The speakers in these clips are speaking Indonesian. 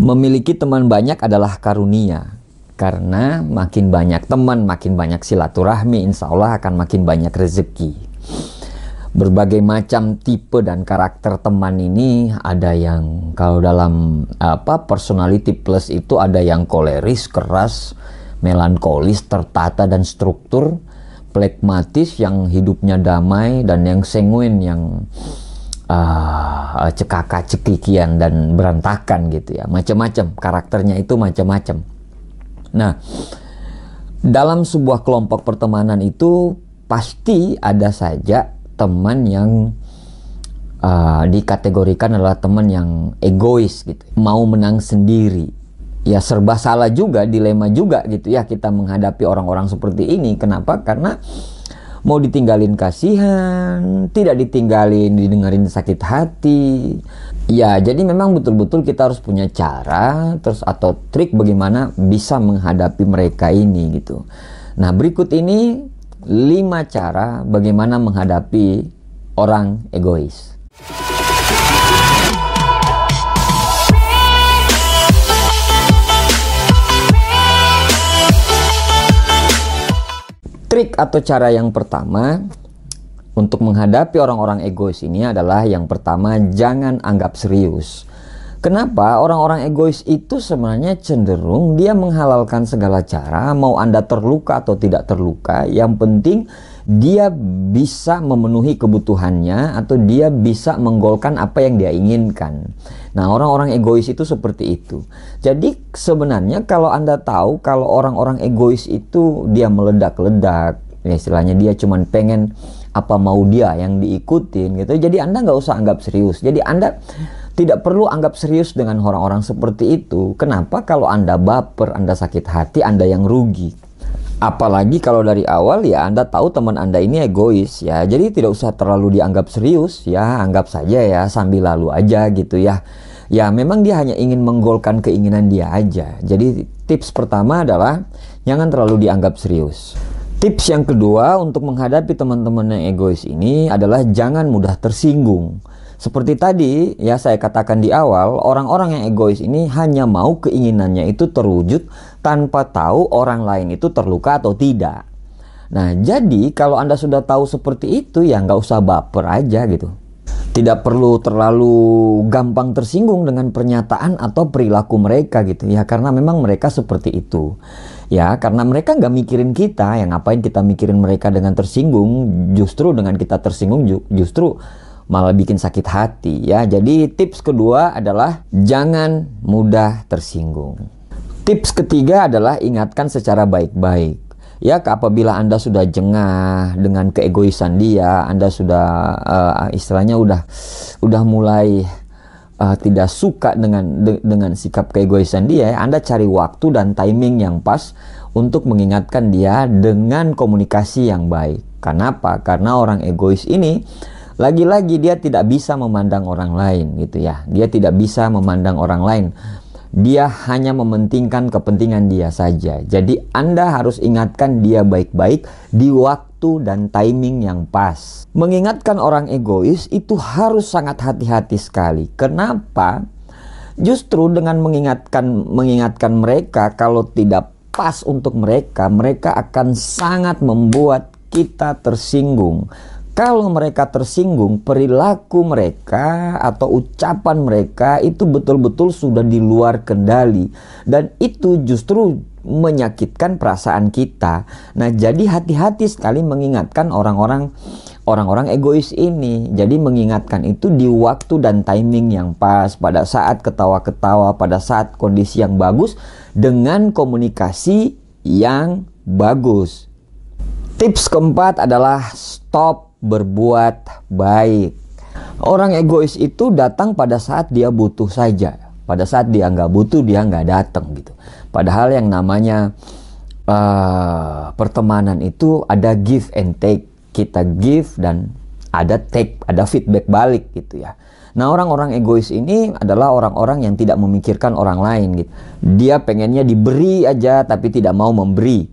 Memiliki teman banyak adalah karunia. Karena makin banyak teman, makin banyak silaturahmi, insya Allah akan makin banyak rezeki. Berbagai macam tipe dan karakter teman ini ada yang kalau dalam apa personality plus itu ada yang koleris, keras, melankolis, tertata dan struktur, plekmatis yang hidupnya damai dan yang sanguin yang uh, cekaka cekikian dan berantakan gitu ya. Macam-macam karakternya itu macam-macam. Nah dalam sebuah kelompok pertemanan itu pasti ada saja teman yang uh, dikategorikan adalah teman yang egois gitu. Mau menang sendiri. Ya serba salah juga dilema juga gitu ya kita menghadapi orang-orang seperti ini. Kenapa? Karena mau ditinggalin kasihan, tidak ditinggalin didengarin sakit hati. Ya, jadi memang betul-betul kita harus punya cara terus atau trik bagaimana bisa menghadapi mereka ini gitu. Nah, berikut ini 5 cara bagaimana menghadapi orang egois. Trik atau cara yang pertama untuk menghadapi orang-orang egois ini adalah yang pertama jangan anggap serius. Kenapa orang-orang egois itu sebenarnya cenderung dia menghalalkan segala cara, mau Anda terluka atau tidak terluka, yang penting dia bisa memenuhi kebutuhannya atau dia bisa menggolkan apa yang dia inginkan. Nah, orang-orang egois itu seperti itu. Jadi sebenarnya kalau Anda tahu kalau orang-orang egois itu dia meledak-ledak, ya istilahnya dia cuma pengen apa mau dia yang diikutin gitu. Jadi Anda nggak usah anggap serius. Jadi Anda tidak perlu anggap serius dengan orang-orang seperti itu. Kenapa? Kalau Anda baper, Anda sakit hati, Anda yang rugi. Apalagi kalau dari awal ya Anda tahu teman Anda ini egois ya. Jadi tidak usah terlalu dianggap serius ya, anggap saja ya sambil lalu aja gitu ya. Ya memang dia hanya ingin menggolkan keinginan dia aja. Jadi tips pertama adalah jangan terlalu dianggap serius. Tips yang kedua untuk menghadapi teman-teman yang egois ini adalah jangan mudah tersinggung. Seperti tadi ya saya katakan di awal, orang-orang yang egois ini hanya mau keinginannya itu terwujud tanpa tahu orang lain itu terluka atau tidak. Nah jadi kalau Anda sudah tahu seperti itu ya nggak usah baper aja gitu. Tidak perlu terlalu gampang tersinggung dengan pernyataan atau perilaku mereka gitu ya karena memang mereka seperti itu ya karena mereka nggak mikirin kita yang ngapain kita mikirin mereka dengan tersinggung justru dengan kita tersinggung justru malah bikin sakit hati ya. Jadi tips kedua adalah jangan mudah tersinggung. Tips ketiga adalah ingatkan secara baik-baik. Ya, apabila Anda sudah jengah dengan keegoisan dia, Anda sudah uh, istilahnya udah udah mulai uh, tidak suka dengan de, dengan sikap keegoisan dia, Anda cari waktu dan timing yang pas untuk mengingatkan dia dengan komunikasi yang baik. Kenapa? Karena orang egois ini lagi-lagi dia tidak bisa memandang orang lain gitu ya. Dia tidak bisa memandang orang lain. Dia hanya mementingkan kepentingan dia saja. Jadi Anda harus ingatkan dia baik-baik di waktu dan timing yang pas. Mengingatkan orang egois itu harus sangat hati-hati sekali. Kenapa? Justru dengan mengingatkan mengingatkan mereka kalau tidak pas untuk mereka, mereka akan sangat membuat kita tersinggung kalau mereka tersinggung, perilaku mereka atau ucapan mereka itu betul-betul sudah di luar kendali, dan itu justru menyakitkan perasaan kita. Nah, jadi hati-hati sekali mengingatkan orang-orang orang-orang egois ini. Jadi mengingatkan itu di waktu dan timing yang pas, pada saat ketawa-ketawa, pada saat kondisi yang bagus dengan komunikasi yang bagus. Tips keempat adalah stop berbuat baik. Orang egois itu datang pada saat dia butuh saja. Pada saat dia nggak butuh dia nggak datang gitu. Padahal yang namanya uh, pertemanan itu ada give and take. Kita give dan ada take, ada feedback balik gitu ya. Nah orang-orang egois ini adalah orang-orang yang tidak memikirkan orang lain gitu. Dia pengennya diberi aja tapi tidak mau memberi.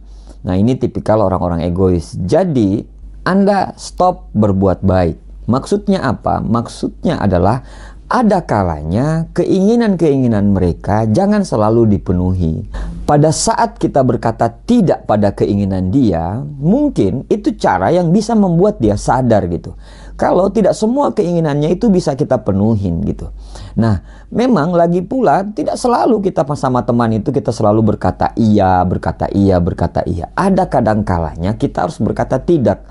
Nah ini tipikal orang-orang egois. Jadi anda stop berbuat baik. Maksudnya apa? Maksudnya adalah ada kalanya keinginan-keinginan mereka jangan selalu dipenuhi. Pada saat kita berkata tidak pada keinginan dia, mungkin itu cara yang bisa membuat dia sadar gitu. Kalau tidak semua keinginannya itu bisa kita penuhin gitu. Nah, memang lagi pula tidak selalu kita sama teman itu kita selalu berkata iya, berkata iya, berkata iya. Ada kadang kalanya kita harus berkata tidak.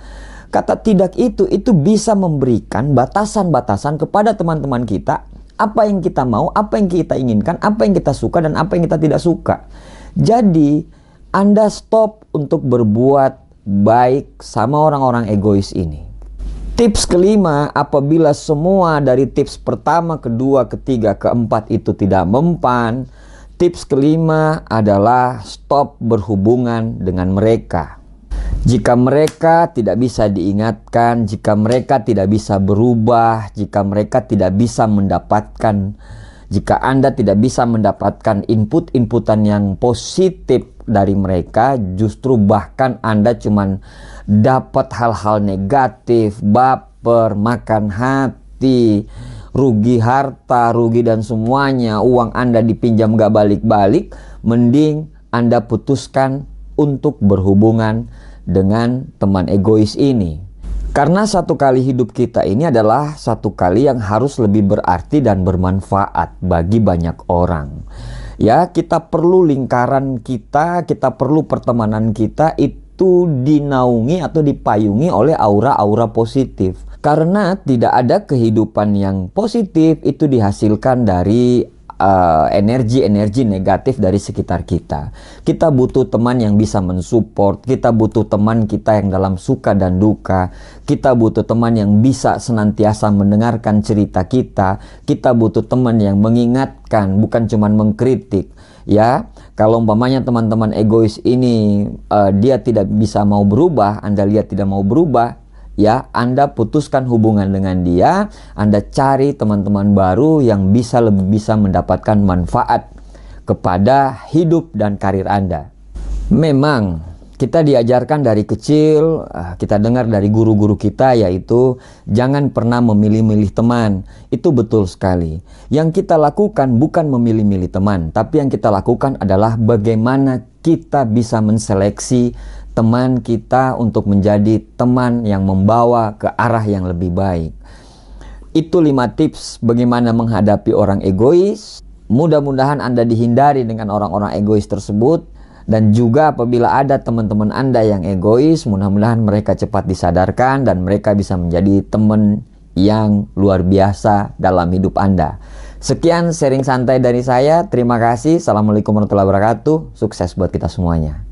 Kata tidak itu itu bisa memberikan batasan-batasan kepada teman-teman kita apa yang kita mau, apa yang kita inginkan, apa yang kita suka dan apa yang kita tidak suka. Jadi, Anda stop untuk berbuat baik sama orang-orang egois ini. Tips kelima, apabila semua dari tips pertama, kedua, ketiga, keempat itu tidak mempan, tips kelima adalah stop berhubungan dengan mereka. Jika mereka tidak bisa diingatkan, jika mereka tidak bisa berubah, jika mereka tidak bisa mendapatkan, jika Anda tidak bisa mendapatkan input-inputan yang positif dari mereka, justru bahkan Anda cuma dapat hal-hal negatif, baper, makan hati, rugi harta, rugi dan semuanya, uang Anda dipinjam gak balik-balik, mending Anda putuskan untuk berhubungan dengan teman egois ini. Karena satu kali hidup kita ini adalah satu kali yang harus lebih berarti dan bermanfaat bagi banyak orang. Ya, kita perlu lingkaran kita, kita perlu pertemanan kita itu dinaungi atau dipayungi oleh aura-aura positif. Karena tidak ada kehidupan yang positif itu dihasilkan dari energi-energi uh, negatif dari sekitar kita. Kita butuh teman yang bisa mensupport, kita butuh teman kita yang dalam suka dan duka, kita butuh teman yang bisa senantiasa mendengarkan cerita kita, kita butuh teman yang mengingatkan, bukan cuma mengkritik. Ya, kalau umpamanya teman-teman egois ini uh, dia tidak bisa mau berubah, Anda lihat tidak mau berubah, ya Anda putuskan hubungan dengan dia, Anda cari teman-teman baru yang bisa lebih bisa mendapatkan manfaat kepada hidup dan karir Anda. Memang kita diajarkan dari kecil, ah, kita dengar dari guru-guru kita yaitu jangan pernah memilih-milih teman. Itu betul sekali. Yang kita lakukan bukan memilih-milih teman, tapi yang kita lakukan adalah bagaimana kita bisa menseleksi teman kita untuk menjadi teman yang membawa ke arah yang lebih baik. Itu lima tips bagaimana menghadapi orang egois. Mudah-mudahan Anda dihindari dengan orang-orang egois tersebut. Dan juga apabila ada teman-teman Anda yang egois, mudah-mudahan mereka cepat disadarkan dan mereka bisa menjadi teman yang luar biasa dalam hidup Anda. Sekian sharing santai dari saya. Terima kasih. Assalamualaikum warahmatullahi wabarakatuh. Sukses buat kita semuanya.